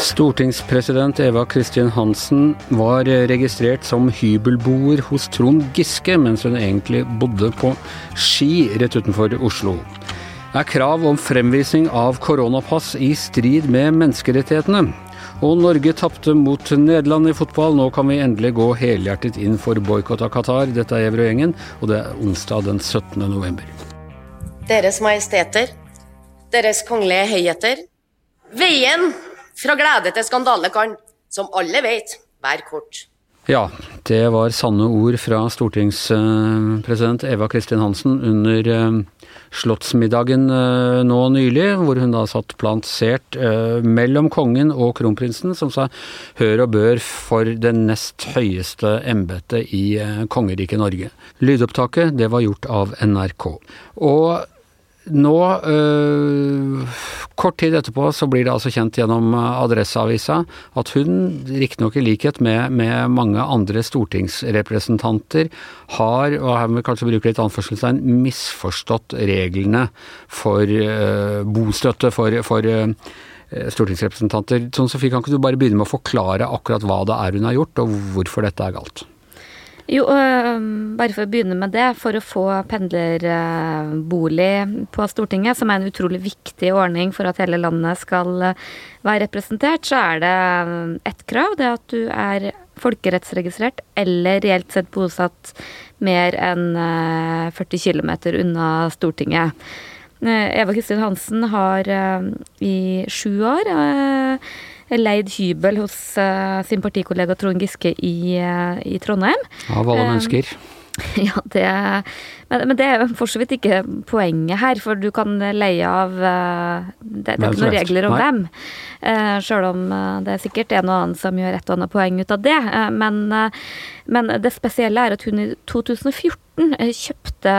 Stortingspresident Eva Kristin Hansen var registrert som hybelboer hos Trond Giske, mens hun egentlig bodde på Ski rett utenfor Oslo. Er krav om fremvisning av koronapass i strid med menneskerettighetene? Og Norge tapte mot Nederland i fotball. Nå kan vi endelig gå helhjertet inn for boikott av Qatar. Dette er Evrøy-gjengen, og det er onsdag den 17. november. Deres Majesteter, Deres Kongelige Høyheter. Veien fra glede til skandale kan, som alle vet, være kort. Ja, det var sanne ord fra stortingspresident Eva Kristin Hansen under eh, Slottsmiddagen eh, nå nylig, hvor hun da satt plansert eh, mellom kongen og kronprinsen, som sa hør og bør for det nest høyeste embetet i kongeriket Norge. Lydopptaket det var gjort av NRK. Og nå, øh, kort tid etterpå, så blir det altså kjent gjennom Adresseavisa at hun, riktignok i likhet med, med, mange andre stortingsrepresentanter, har, og her må vi kanskje bruke litt anførselstegn, misforstått reglene for øh, bostøtte for, for øh, stortingsrepresentanter. Sånn Sofie, kan ikke du bare begynne med å forklare akkurat hva det er hun har gjort, og hvorfor dette er galt? Jo, øh, bare for å begynne med det. For å få pendlerbolig på Stortinget, som er en utrolig viktig ordning for at hele landet skal øh, være representert, så er det øh, ett krav. Det at du er folkerettsregistrert eller reelt sett bosatt mer enn 40 km unna Stortinget. Eva Kristin Hansen har i sju år leid hybel hos uh, sin partikollega Trond Giske i, uh, i Trondheim. Av alle mennesker. Ja, det men, men, det er for så vidt ikke poenget her, for du kan leie av uh, Det, det er ikke noen regler om Nei. dem. Uh, Sjøl om uh, det er sikkert en og annen som gjør et og annet poeng ut av det. Men, men, det spesielle er at hun i 2014 kjøpte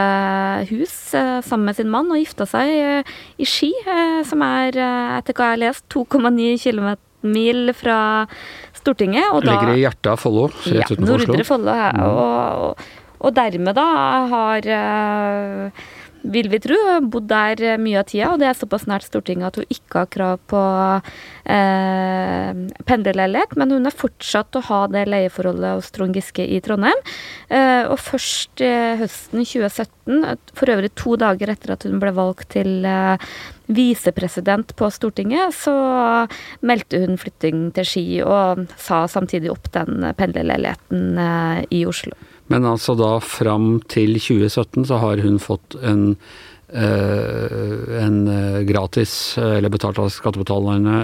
hus sammen med sin mann og gifta seg i Ski, som er, etter hva jeg har lest, 2,9 km mil fra Stortinget. Og da, Ligger i hjertet av Follo, rett ja, utenfor Oslo. Follo, ja. Mm. Og, og, dermed da har uh, vil vi tro, bodd der mye av tida, og det er såpass nært Stortinget at hun ikke har krav på eh, pendlerleilighet, men hun er fortsatt å ha det leieforholdet hos Trond Giske i Trondheim. Eh, og først eh, høsten 2017, for øvrig to dager etter at hun ble valgt til eh, visepresident på Stortinget, så meldte hun flytting til Ski, og sa samtidig opp den pendlerleiligheten eh, i Oslo. Men altså da fram til 2017 så har hun fått en Uh, en uh, gratis, eller betalt av skattebetalerne,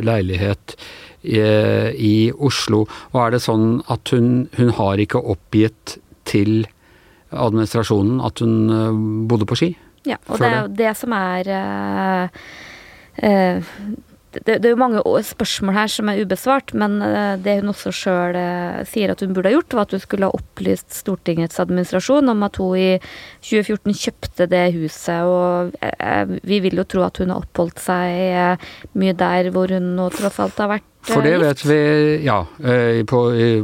leilighet i, i, Oslo. Og er det sånn at hun, hun har ikke oppgitt til administrasjonen at hun bodde på Ski? Ja, og det er jo det som er det, det, er jo mange spørsmål her som er ubesvart, men eh, det hun også sjøl eh, sier at hun burde ha gjort, var at hun skulle ha opplyst Stortingets administrasjon om at hun i 2014 kjøpte det huset. Og eh, vi vil jo tro at hun har oppholdt seg mye der hvor hun nå tross alt har vært for det vet vi, ja. På,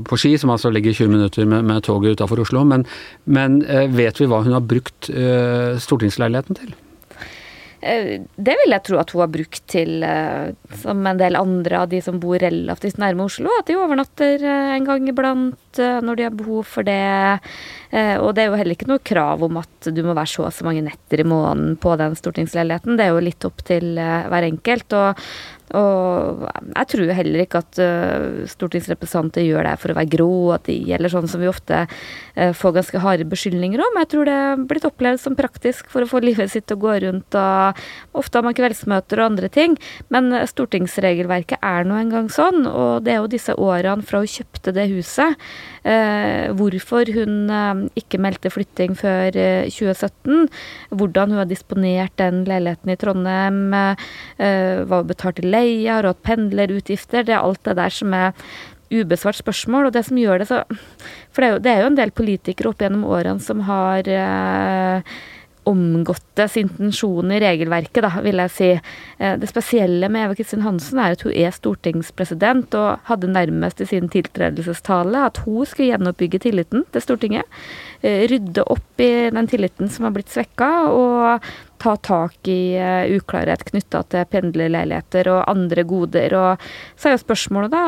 på Ski, som altså ligger 20 minutter med, med toget utafor Oslo. Men, men, vet vi hva hun har brukt stortingsleiligheten til? Eh, det vil jeg tro at hun har brukt til, eh, som en del andre av de som bor relativt nærme Oslo, at de overnatter eh, en gang iblant når de har behov for det. Og det er jo heller ikke noe krav om at du må være så og så mange netter i måneden på den stortingsleiligheten. Det er jo litt opp til hver enkelt. Og og jeg tror heller ikke at uh, stortingsrepresentanter gjør det for å være grå, at de gjelder sånn som vi ofte uh, får ganske harde beskyldninger om. Jeg tror det er blitt opplevd som praktisk for å få livet sitt til å gå rundt, og ofte har man kveldsmøter og andre ting. Men uh, stortingsregelverket er nå engang sånn, og det er jo disse årene fra hun kjøpte det huset, hvorfor hun ikke meldte flytting før 2017, hvordan hun har disponert den leiligheten i Trondheim, hva hun betalte i leie, har hatt pendlerutgifter. Det er alt det der som er ubesvart spørsmål. Og det som gjør det så For det er jo, det er jo en del politikere opp gjennom årene som har eh, omgåttes intensjon i regelverket, da, vil jeg si. Eh, det spesielle med Eva Kristin Hansen er at hun er stortingspresident, og hadde nærmest i sin tiltredelsestale at hun skulle gjenoppbygge tilliten til Stortinget. Eh, rydde opp i den tilliten som har blitt svekka, og ta tak i uh, uklarhet knytta til pendlerleiligheter og andre goder. Og så er jo spørsmålet da,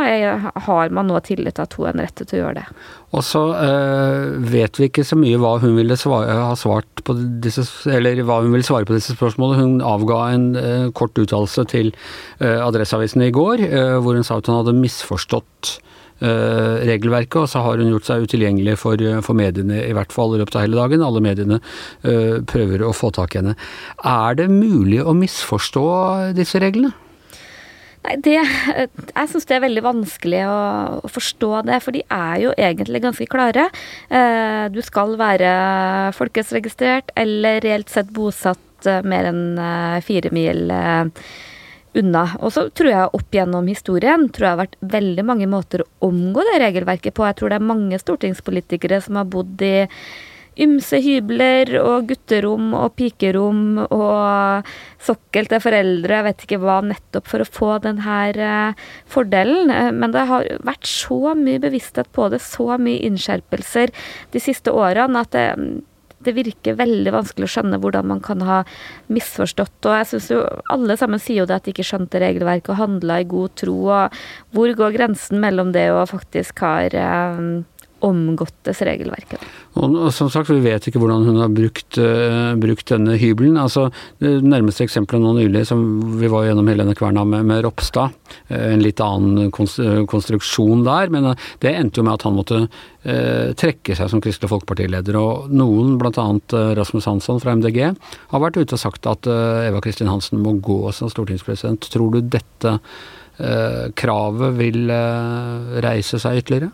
har man nå tillit til at hun er en rette til å gjøre det? Og så øh, vet vi ikke så mye hva hun ville svare, ha svart på disse, eller hva hun ville svare på disse spørsmålene. Hun avga en øh, kort uttalelse til Adresseavisen i går, hvor hun sa at hun hadde misforstått Eh, regelverket, og så har hun gjort seg utilgjengelig for, for, mediene, i hvert fall i løpet av hele dagen. Alle mediene uh, prøver å få tak i henne. Er det mulig å misforstå disse reglene? Nei, det, Jeg syns det er veldig vanskelig å, å, forstå det, for de er jo egentlig ganske klare. Eh, du skal være folkesregistrert eller reelt sett bosatt mer enn fire mil unna. Og så tror jeg opp gjennom historien tror jeg har vært veldig mange måter å omgå det regelverket på. Jeg tror det er mange stortingspolitikere som har bodd i ymse hybler og gutterom og pikerom og sokkel til foreldre, jeg vet ikke hva, nettopp for å få denne eh, fordelen. Eh, men det har vært så mye bevissthet på det, så mye innskjerpelser de siste årene, at det det virker veldig vanskelig å skjønne hvordan man kan ha misforstått. Og jeg syns jo alle sammen sier jo det at de ikke skjønte regelverket og handla i god tro. Og hvor går grensen mellom det og faktisk har eh, omgåttes regelverket. Og, og, som sagt, vi vet ikke hvordan hun har brukt, uh, brukt denne hybelen. Altså, det nærmeste eksempelet nå nylig, som vi var gjennom hele denne kverna med, med Ropstad, uh, en litt annen konstruksjon der, men uh, det endte jo med at han måtte trekke seg som Kristelig Folkeparti-leder. Og noen, bl.a. Rasmus Hansson fra MDG, har vært ute og sagt at Eva Kristin Hansen må gå som stortingspresident. Tror du dette kravet vil reise seg ytterligere?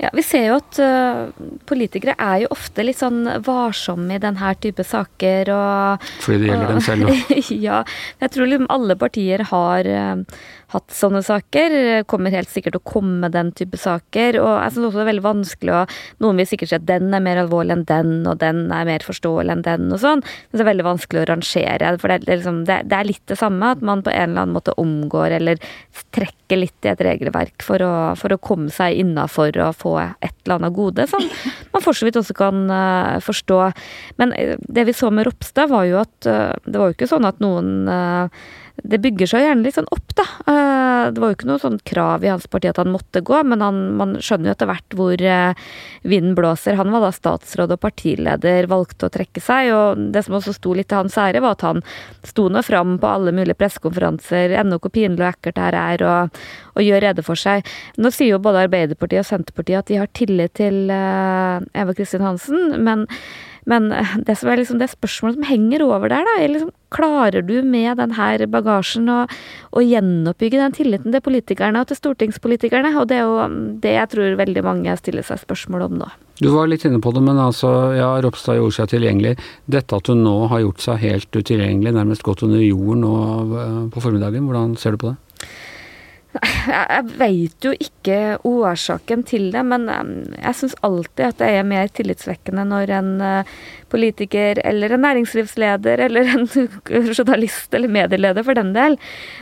Ja, Vi ser jo at uh, politikere er jo ofte litt sånn varsomme i denne type saker. Og, Fordi det gjelder dem selv, da? ja. Jeg tror liksom alle partier har uh, hatt sånne saker. Kommer helt sikkert til å komme med den type saker. Og jeg syns også det er veldig vanskelig å Noen vil sikkert si at den er mer alvorlig enn den, og den er mer forståelig enn den, og sånn. Men det er veldig vanskelig å rangere. For det er, liksom, det, det er litt det samme, at man på en eller annen måte omgår eller trekker litt i et regelverk for å, for å komme seg innafor og få et eller annet gode, som man for så vidt også kan uh, forstå. Men eh, det vi så med Ropstad, var jo at uh, det var jo ikke sånn at noen det bygger seg gjerne litt sånn opp, da. Eh, det var jo ikke noe sånn krav i hans parti at han måtte gå, men han, man skjønner jo etter hvert hvor eh, vinden blåser. Han var da statsråd og partileder, valgte å trekke seg, og det som også sto litt til hans ære, var at han sto nå fram på alle mulige pressekonferanser, ennå hvor pinlig og ekkelt det her er, og, og gjør rede for seg. Nå sier jo både Arbeiderpartiet og Senterpartiet at de har tillit til uh, Eva Kristin Hansen, men men eh, det som er liksom det spørsmålet som henger over der, da, er liksom Klarer du med denne bagasjen å, å gjenoppbygge den tilliten til politikerne og til stortingspolitikerne? Og det er jo det jeg tror veldig mange stiller seg spørsmål om nå. Du var litt inne på det, men altså, ja, Ropstad gjorde seg tilgjengelig. Dette at hun nå har gjort seg helt utilgjengelig, nærmest gått under jorden nå eh, på formiddagen, hvordan ser du på det? Jeg veit jo ikke årsaken til det, men jeg syns alltid at det er mer tillitsvekkende når en eh, politiker eller en næringslivsleder eller en journalist eller medieleder for den del,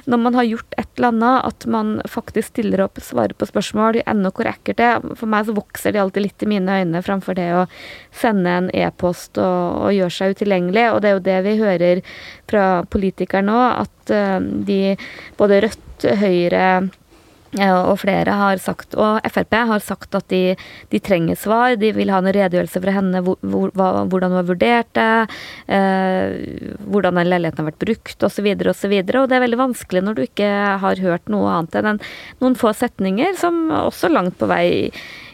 når man har gjort et eller annet, at man faktisk stiller opp, svarer på spørsmål, ennå hvor ekkelt det er. For meg så vokser de alltid litt i mine øyne framfor det å sende en e-post og, og gjøre seg utilgjengelig. Og det er jo det vi hører fra politikere nå, at uh, de både Rødt Høyre og flere har sagt, og Frp har sagt at de, de, trenger svar. De vil ha en redegjørelse fra henne hvor, hvor, hvordan hun har vurdert det, eh, hvordan den leiligheten har vært brukt osv. Og, så videre, og det er veldig vanskelig når du ikke har hørt noe annet enn noen få setninger, som også langt på vei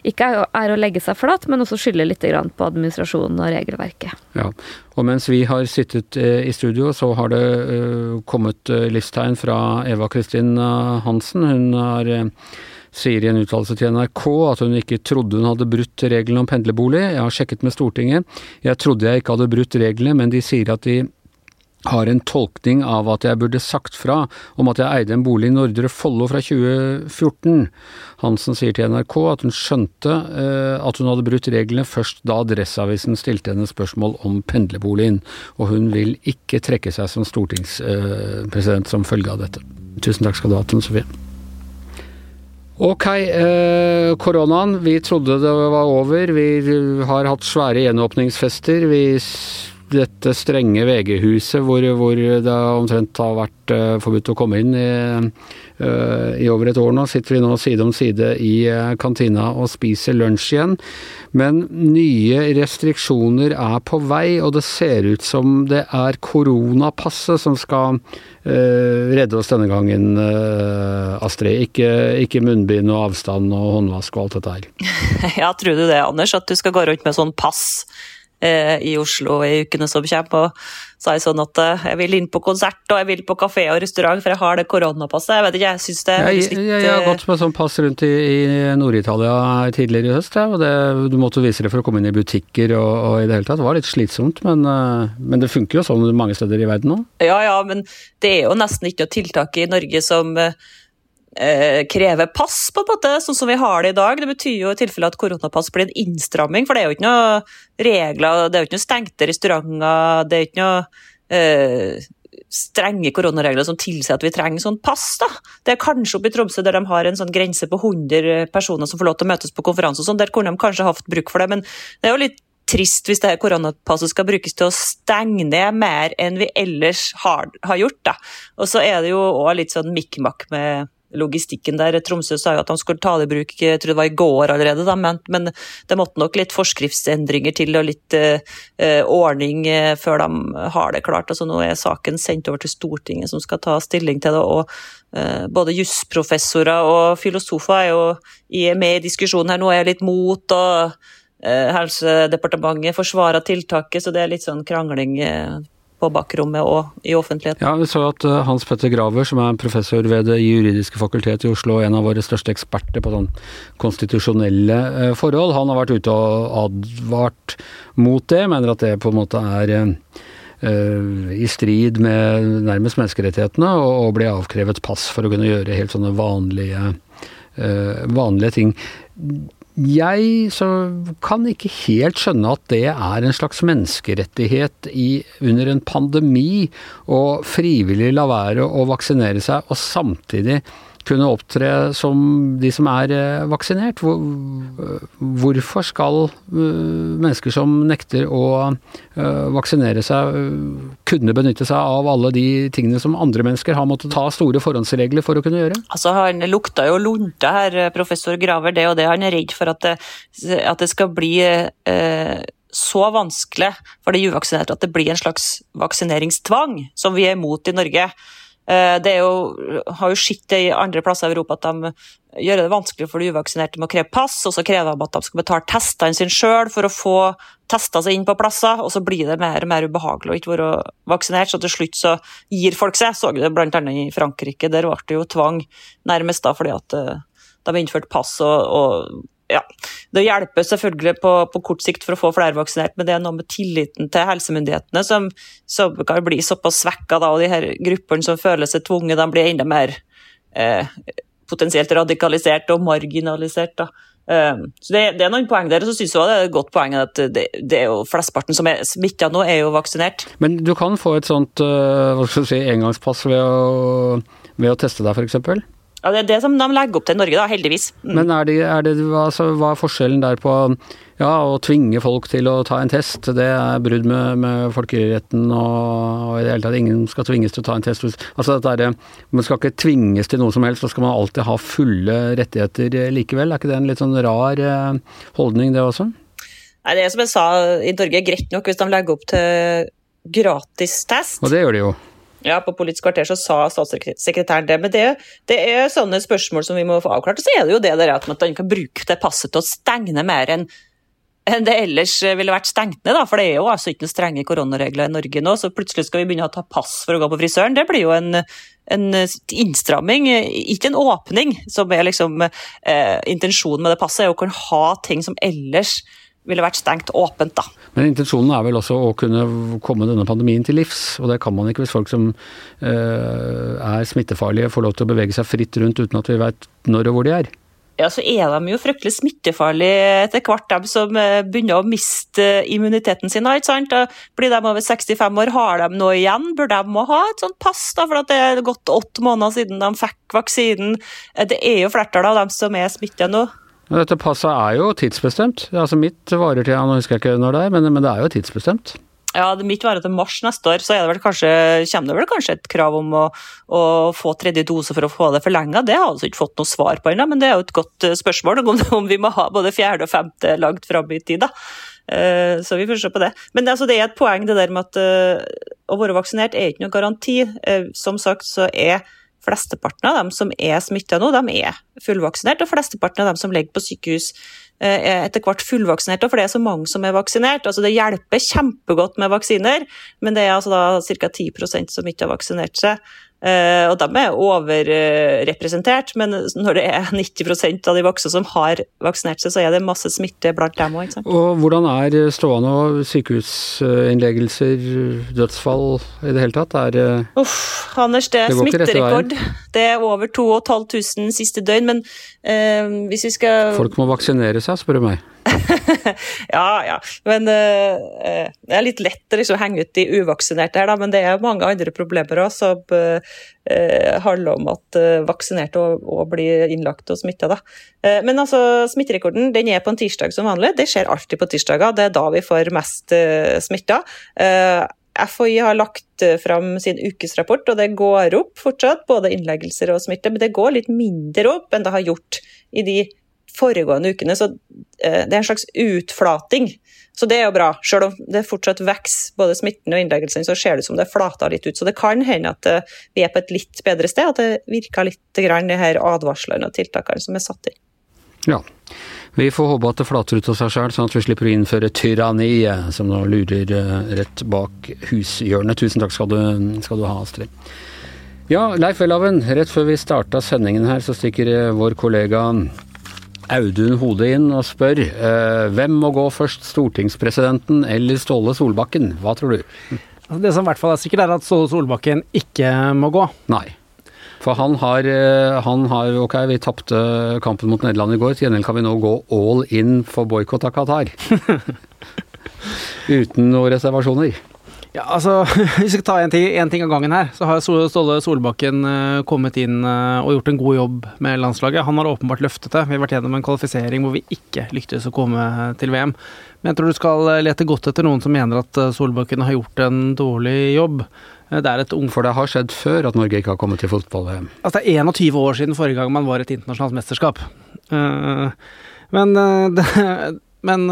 ikke er å legge seg flat, men også skylder litt på administrasjonen og regelverket. Ja, og mens vi har sittet eh, i studio, så har det uh, kommet uh, livstegn fra Eva Kristin Hansen. Hun har sier i en uttalelse til NRK at hun ikke trodde hun hadde brutt reglene om pendlerbolig. Jeg har sjekket med Stortinget. Jeg trodde jeg ikke hadde brutt reglene, men de sier at de har en tolkning av at jeg burde sagt fra om at jeg eide en bolig i Nordre Follo fra 2014. Hansen sier til NRK at hun skjønte eh, at hun hadde brutt reglene først da Adresseavisen stilte henne spørsmål om pendlerboligen, og hun vil ikke trekke seg som stortingspresident som følge av dette. Tusen takk skal du ha, Tone Sofie. Ok, eh, koronaen. Vi trodde det var over. Vi har hatt svære gjenåpningsfester. Vi dette strenge VG-huset hvor, hvor, det omtrent har vært uh, forbudt å komme inn i, uh, i, over et år nå, sitter vi nå side om side i uh, kantina og spiser lunsj igjen. Men nye restriksjoner er på vei, og det ser ut som det er koronapasset som skal redde oss denne gangen, Astrid. Ikke, ikke munnbind og avstand og håndvask og alt dette her. Ja, tror du det, Anders? At du skal gå rundt med sånn pass? Eh, i Oslo i ukene som kommer. Og så er jeg sånn at eh, jeg vil inn på konsert og jeg vil på kafé og restaurant, for jeg har det koronapasset. Jeg vet ikke, jeg syns det er litt jeg, jeg, har gått med sånn pass rundt i, i Nord-Italia tidligere i høst, ja, og det, du måtte vise det for å komme inn i butikker og, og, i det hele tatt. Det var litt slitsomt, men, eh, men, det funker jo sånn mange steder i verden nå. Ja ja, men det er jo nesten ikke noe tiltak i Norge som eh, krever pass, på en måte, sånn som vi har det i dag. Det betyr jo i tilfelle at koronapass blir en innstramming, for det er jo ikke noe regler, det er jo ikke noe stengte restauranter, det er ikke noe eh, strenge koronaregler som tilsier at vi trenger sånn pass. da. Det er kanskje oppe i Tromsø der de har en sånn grense på 100 personer som får lov til å møtes på konferanse og sånn, der kunne de kanskje hatt bruk for det, men det er jo litt trist hvis det her koronapasset skal brukes til å stenge ned mer enn vi ellers har, har gjort. da. Og så er det jo òg litt sånn mikk-makk med logistikken der. Tromsø sa jo at de skulle ta det i bruk jeg tror det var i går allerede, da, men, men, det måtte nok litt forskriftsendringer til og litt uh, ordning uh, før de har det klart. Altså, nå er saken sendt over til Stortinget som skal ta stilling til det. og Både jusprofessorer og filosofer er jo med i diskusjonen her. Nå er jeg litt mot, og Helsedepartementet forsvarer tiltaket, så det er litt sånn krangling på bakrommet og i offentligheten. Ja, Vi så at uh, Hans Petter Graver, som er professor ved Det juridiske fakultetet i Oslo, en av våre største eksperter på sånn konstitusjonelle uh, forhold, han har vært ute og advart mot det, mener at det på en måte er uh, i strid med nærmest menneskerettighetene og ble avkrevet pass for å kunne gjøre helt sånne vanlige, vanlige ting. Jeg kan ikke helt skjønne at det er en slags menneskerettighet i, under en pandemi å frivillig la være å vaksinere seg, og samtidig kunne opptre som de som er eh, vaksinert. Hvorfor skal eh, mennesker som nekter å eh, vaksinere seg, kunne benytte seg av alle de tingene som andre mennesker har måttet ta store forhåndsregler for å kunne gjøre? Altså, Han lukta jo lunta her, professor Graver, det og det. Han er redd for at det, at det skal bli eh, så vanskelig for de uvaksinerte at det blir en slags vaksineringstvang, som vi er imot i Norge. Eh, det jo, har jo sett i andre plasser i Europa at de gjør det vanskelig for de uvaksinerte med å kreve pass, og så krever de at de skal betale testene sine sjøl for å få testa seg inn på plasser, og så blir det mer og mer ubehagelig å ikke være vaksinert, så til slutt så gir folk seg. Så det bl.a. i Frankrike, der ble det jo tvang nærmest da fordi at eh, de innførte pass og, og ja, Det hjelper selvfølgelig på, på, kort sikt for å få flere vaksinert, men det er noe med tilliten til helsemyndighetene som, som kan bli såpass svekka, og de her gruppene som føler seg tvunget, de blir enda mer eh, potensielt radikalisert og marginalisert. da. Um, så det, det, er noen poeng der, og så syns jeg det er et godt poeng at det, det er jo flesteparten som er smitta nå, er jo vaksinert. Men du kan få et sånt uh, hva skal du si, engangspass ved å, ved å teste deg, f.eks.? Ja, Det er det som de legger opp til i Norge, da, heldigvis. Mm. Men er det, er det, altså, hva er forskjellen der på ja, å tvinge folk til å ta en test? Det er brudd med, med folkeretten og, og, i det hele tatt ingen skal tvinges til å ta en test. Altså, det er, Man skal ikke tvinges til noe som helst, da skal man alltid ha fulle rettigheter likevel. Er ikke det en litt sånn rar eh, holdning, det også? Nei, det er som jeg sa, i Norge er greit nok hvis de legger opp til gratis test. Og det gjør de jo. Ja, på Politisk kvarter så sa statssekretæren det. Men det, det, er sånne spørsmål som vi må få avklart. Og så er det jo det der at man kan bruke det passet til å stenge mer enn enn det ellers ville vært stengt ned. Da. For det er jo altså ikke noen strenge koronaregler i Norge nå, så plutselig skal vi begynne å ta pass for å gå på frisøren. Det blir jo en, en innstramming, ikke en åpning, som er liksom eh, intensjonen med det passet. er å kunne ha ting som ellers ville vært stengt åpent, da. Men intensjonen er vel også å kunne komme denne pandemien til livs, og det kan man ikke hvis folk som eh, er smittefarlige får lov til å bevege seg fritt rundt uten at vi vet når og hvor de er. Ja, så er de jo fryktelig smittefarlige etter hvert, de som eh, begynner å miste immuniteten sin. ikke sant? Blir de over 65 år, har de noe igjen? Bør de må ha et sånt pass, da, for det er gått åtte måneder siden de fikk vaksinen? Eh, det er jo flertallet av dem som er smittet nå. Dette passet er jo tidsbestemt. Altså Mitt varer til, nå husker jeg ikke når det er, men, men det er jo tidsbestemt. Ja, det mitt varer til mars neste år, så det kanskje, kommer det vel kanskje et krav om å, å få tredje dose for å få det forlenga. Det har vi altså ikke fått noe svar på ennå, men det er jo et godt eh, spørsmål om, om vi må ha både fjerde og femte langt fram i tid. da. Uh, så vi får se på det. Men altså, det er et poeng det der med at uh, å være vaksinert er ikke noe garanti. Som sagt så er flesteparten av dem som er smitta nå, de er fullvaksinert, og flesteparten av dem som ligger på sykehus er etter hvert fullvaksinerte, for det er så mange som er vaksinert. Altså, det hjelper kjempegodt med vaksiner, men det er altså da ca. 10% som ikke har vaksinert seg. Uh, og de er overrepresentert, men når det er 90% av de voksne som har vaksinert seg, så er det masse smitte blant dem òg. Og hvordan er stående og sykehusinnleggelser, dødsfall i det hele tatt? Er, uh, Uff, Anders, det er det smitterekord. Det er over 2500 siste døgn, men uh, hvis vi skal Folk må vaksinere seg, spør du meg. ja, ja. Men uh, det er litt lett å liksom henge ut de uvaksinerte her, da. Men det er mange andre problemer òg som uh, handler om at uh, vaksinerte òg blir innlagt og smitta. Uh, men altså, smitterekorden den er på en tirsdag som vanlig. Det skjer alltid på tirsdager. Det er da vi får mest uh, smitta. FHI har lagt fram sin ukesrapport, og det går opp fortsatt, både innleggelser og smitte, men det går litt mindre opp enn det har gjort i de foregående ukene. Så eh, det er en slags utflating. Så det er jo bra. Selv om det fortsatt vokser både smitten og innleggelsen, så ser det ut som det flater litt ut. Så det kan hende at eh, vi er på et litt bedre sted, at det virker litt grann de her advarslene og tiltakene som er satt inn. Ja. Vi får håpe at det flater ut av seg sjøl, sånn at vi slipper å innføre tyranniet, som nå lurer eh, rett bak hushjørnet. Tusen takk skal du, skal du ha, Astrid. Ja, Leif Welhaven, rett før vi starta sendingen her, så stikker vår kollega Audun Hode inn og spør eh, hvem må gå først, stortingspresidenten eller Ståle Solbakken? Hva tror du? Altså, det som i hvert fall er sikkert, er at Ståle Solbakken ikke må gå. Nei. For han har, eh, han har Ok, vi tapte kampen mot Nederland i går, til gjengjeld kan vi nå gå all in for boikott av Qatar. Uten noen reservasjoner. Ja, altså, Hvis vi skal ta én ting, ting, av gangen her, så har Ståle Solbakken uh, kommet inn uh, og gjort en god jobb med landslaget. Han har åpenbart løftet det. Vi har vært gjennom en kvalifisering hvor vi ikke lyktes å komme til VM. Men jeg tror du skal lete godt etter noen som mener at Solbakken har gjort en dårlig jobb. Det er et ung... For det har skjedd før at Norge ikke har kommet til fotball-VM? Altså, det er 21 år siden forrige gang man var et internasjonalt mesterskap. men det, men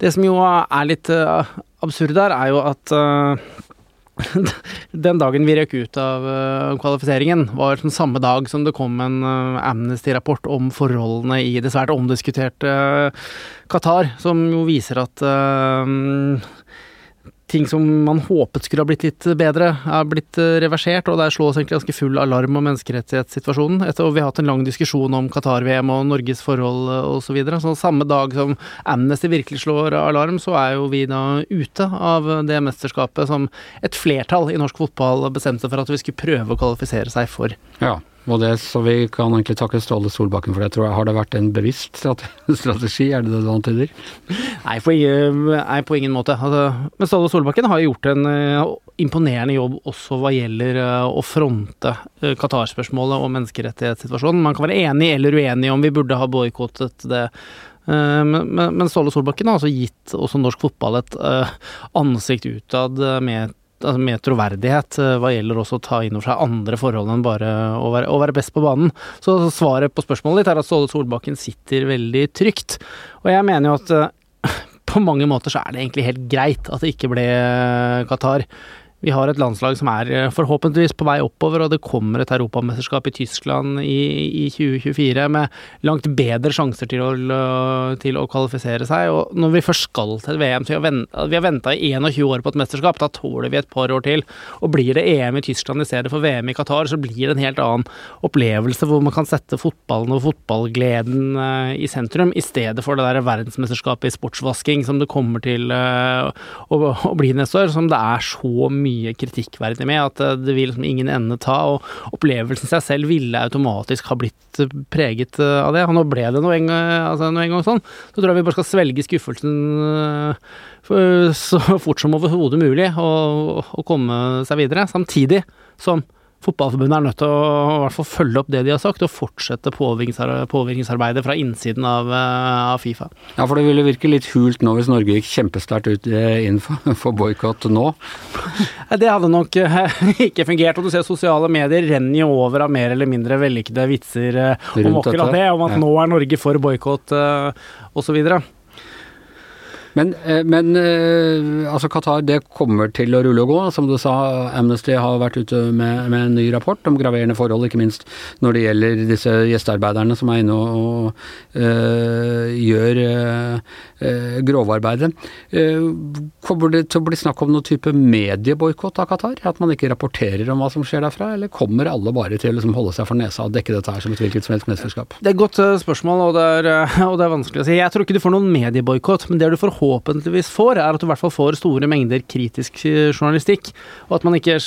det som jo er litt absurd der, er jo at uh, den dagen vi røk ut av kvalifiseringen, var den samme dag som det kom en Amnesty-rapport om forholdene i det svært omdiskuterte Qatar, som jo viser at ting som man håpet skulle ha blitt litt bedre, er blitt eh, reversert, og der slås egentlig ganske full alarm om menneskerettighetssituasjonen. Etter, og vi har hatt en lang diskusjon om Qatar-VM og Norges forhold eh, osv. Så, videre. så samme dag som Amnesty virkelig slår alarm, så er jo vi da ute av det mesterskapet som et flertall i norsk fotball bestemte for at vi skulle prøve å kvalifisere seg for. Ja. Og det, så vi kan egentlig takke Ståle Solbakken for det, tror jeg. Har det vært en bevisst strategi, er det det du antyder? Nei, ingen, nei, på ingen måte. Altså, men Ståle Solbakken har gjort en uh, imponerende jobb også hva gjelder uh, å fronte Qatar-spørsmålet og menneskerettighetssituasjonen. Man kan være enig eller uenig om vi burde ha boikottet det. Men, men Ståle Solbakken har altså gitt også norsk fotball et ansikt utad med altså med troverdighet eh, hva gjelder også å ta inn over seg andre forhold enn bare å være, å være, best på banen. Så svaret på spørsmålet ditt er at Ståle Solbakken sitter veldig trygt. Og jeg mener jo at eh, på mange måter så er det egentlig helt greit at det ikke ble eh, Qatar. Vi har et landslag som er eh, forhåpentligvis på vei oppover, og det kommer et europamesterskap i Tyskland i, i 2024 med langt bedre sjanser til å, til å, kvalifisere seg. Og når vi først skal til VM, så vi har venta i 21 år på et mesterskap, da tåler vi et par år til. Og blir det EM i Tyskland i stedet for VM i Qatar, så blir det en helt annen opplevelse hvor man kan sette fotballen og fotballgleden eh, i sentrum, i stedet for det der verdensmesterskapet i sportsvasking som det kommer til eh, å, å bli neste år, som det er så mye mye kritikkverdig med. At eh, det vil liksom ingen ende ta. Og opplevelsen seg selv ville automatisk ha blitt eh, preget eh, av det. Og nå ble det noe en, altså noe en gang sånn. Så tror jeg vi bare skal svelge skuffelsen så fort som overhodet mulig, og, og komme seg videre. Samtidig som Fotballforbundet er nødt til å i hvert fall følge opp det de har sagt, og fortsette påvirkningsarbeidet fra innsiden av, eh, av, Fifa. Ja, for det ville virke litt hult nå hvis Norge gikk kjempesterkt ut eh, inn for, for boikott nå? Det hadde nok eh, ikke fungert. Og du ser sosiale medier renner jo over av mer eller mindre vellykkede vitser om akkurat det, om at ja. nå er Norge for boikott osv. Men, eh, men eh, altså Qatar det kommer til å rulle og gå. Som du sa, Amnesty har vært ute med, med en ny rapport om graverende forhold, ikke minst når det gjelder disse gjestearbeiderne som er inne og, og øh, gjør øh, grovarbeidet. kommer det til å bli snakk om noen type medieboikott av Qatar? At man ikke rapporterer om hva som skjer derfra, eller kommer alle bare til å liksom holde seg for nesa og dekke dette her som et hvilket som helst mesterskap? Det er et godt spørsmål, og det er, og det er vanskelig å si. Jeg tror ikke du får noen medieboikott, men det du får forhåpentligvis får, er at du i hvert fall får store mengder kritisk eh, journalistikk, og at man ikke,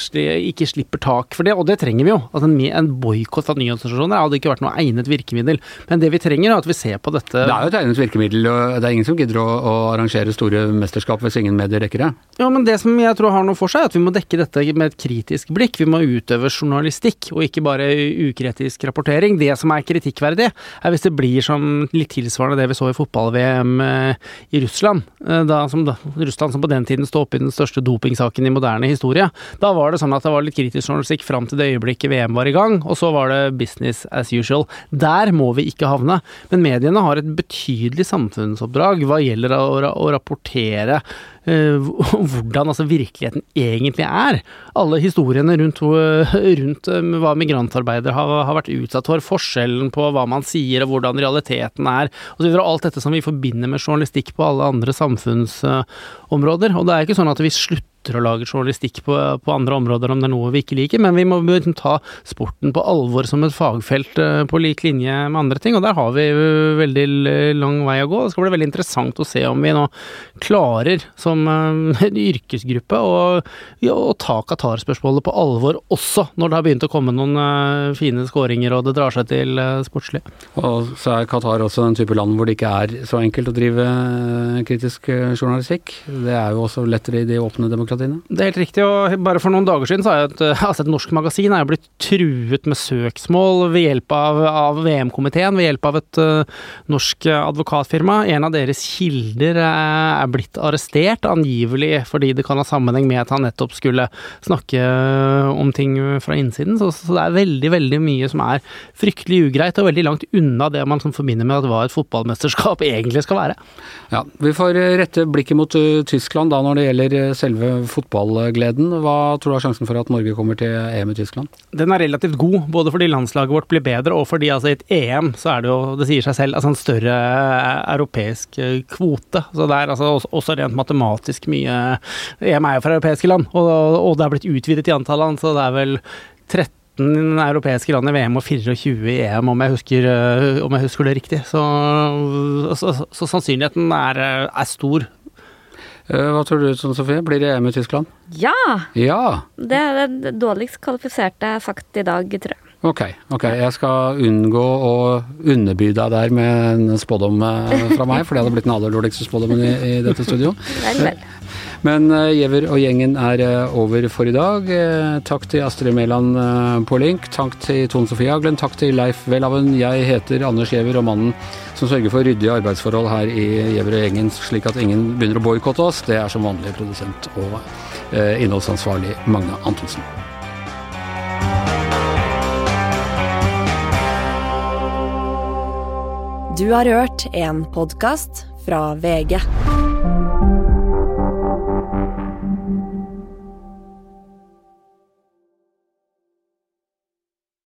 ikke slipper tak for det. Og det trenger vi jo. Altså en, en boikott av nyhetsorganisasjoner hadde ikke vært noe egnet virkemiddel. Men det vi trenger, er at vi ser på dette Det er jo et egnet virkemiddel, og det er ingen som gidder å, å arrangere store mesterskap hvis ingen medier rekker det. Ja, men det som jeg tror har noe for seg, er at vi må dekke dette med et kritisk blikk. Vi må utøve journalistikk, og ikke bare ukritisk rapportering. Det som er kritikkverdig, er hvis det blir som litt tilsvarende det vi så i fotball-VM eh, i Russland. Eh, da, som da, Russland som på den tiden sto oppe i den største dopingsaken i moderne historie. Da var det sånn at det var litt kritisk journalistikk fram til det øyeblikket VM var i gang, og så var det business as usual. Der må vi ikke havne. Men mediene har et betydelig samfunnsoppdrag hva gjelder å, å rapportere hvordan altså virkeligheten egentlig er. Alle historiene rundt, rundt eh, hva migrantarbeidere har, har, vært utsatt for, forskjellen på hva man sier og hvordan realiteten er, og alt dette som vi forbinder med journalistikk på alle andre samfunnsområder. Og det er ikke sånn at vi slutter slutter å lage journalistikk på, på, andre områder om det er noe vi ikke liker, men vi må ta sporten på alvor som et fagfelt eh, på lik linje med andre ting, og der har vi veldig lang vei å gå. Det skal bli veldig interessant å se om vi nå klarer, som eh, en yrkesgruppe, å, å ta Qatar-spørsmålet på alvor også når det har begynt å komme noen eh, fine skåringer og det drar seg til sportslig. Og så er Qatar også den type land hvor det ikke er så enkelt å drive kritisk journalistikk. Det er jo også lettere i de åpne demokratiene dine? Det er helt riktig, og bare for noen dager siden så har jeg et, altså et norsk magasin er blitt truet med søksmål ved hjelp av, av VM-komiteen, ved hjelp av et uh, norsk advokatfirma. En av deres kilder er blitt arrestert, angivelig fordi det kan ha sammenheng med at han nettopp skulle snakke om ting fra innsiden. Så, så det er veldig, veldig mye som er fryktelig ugreit, og veldig langt unna det man som forbinder med at hva et fotballmesterskap egentlig skal være. Ja, Vi får rette blikket mot Tyskland da når det gjelder selve fotballgleden. Hva tror du er sjansen for at Norge kommer til EM i Tyskland? Den er relativt god, både fordi landslaget vårt blir bedre, og fordi altså, i et EM så er det jo, det sier seg selv, altså en større eh, europeisk eh, kvote. Så det er altså også rent matematisk mye EM er jo fra europeiske land, og, og det er blitt utvidet i antall land, så det er vel 13 europeiske land i VM og 24 i EM, om jeg husker, eh, om jeg husker det riktig. Så, så, så, så sannsynligheten er, er, stor hva tror du, Tone Sofie? Blir det EM i Tyskland? Ja! ja. Det er det dårligst kvalifiserte sagt i dag, tror jeg. Ok, ok. Jeg skal unngå å underby deg der med en spådom eh, fra meg, for det hadde blitt den aller dårligste spådommen i, i dette studio. vel, vel. Men uh, Giæver og gjengen er uh, over for i dag. Uh, takk til Astrid Mæland på link. Takk til Tone Sofie Aglen. Takk til Leif Welhaven. Jeg heter Anders Giæver, og mannen som sørger for ryddige arbeidsforhold her i Giæver og gjengen, slik at ingen begynner å boikotte oss, det er som vanlig produsent og innholdsansvarlig Magne Antonsen. Du har hørt en podkast fra VG.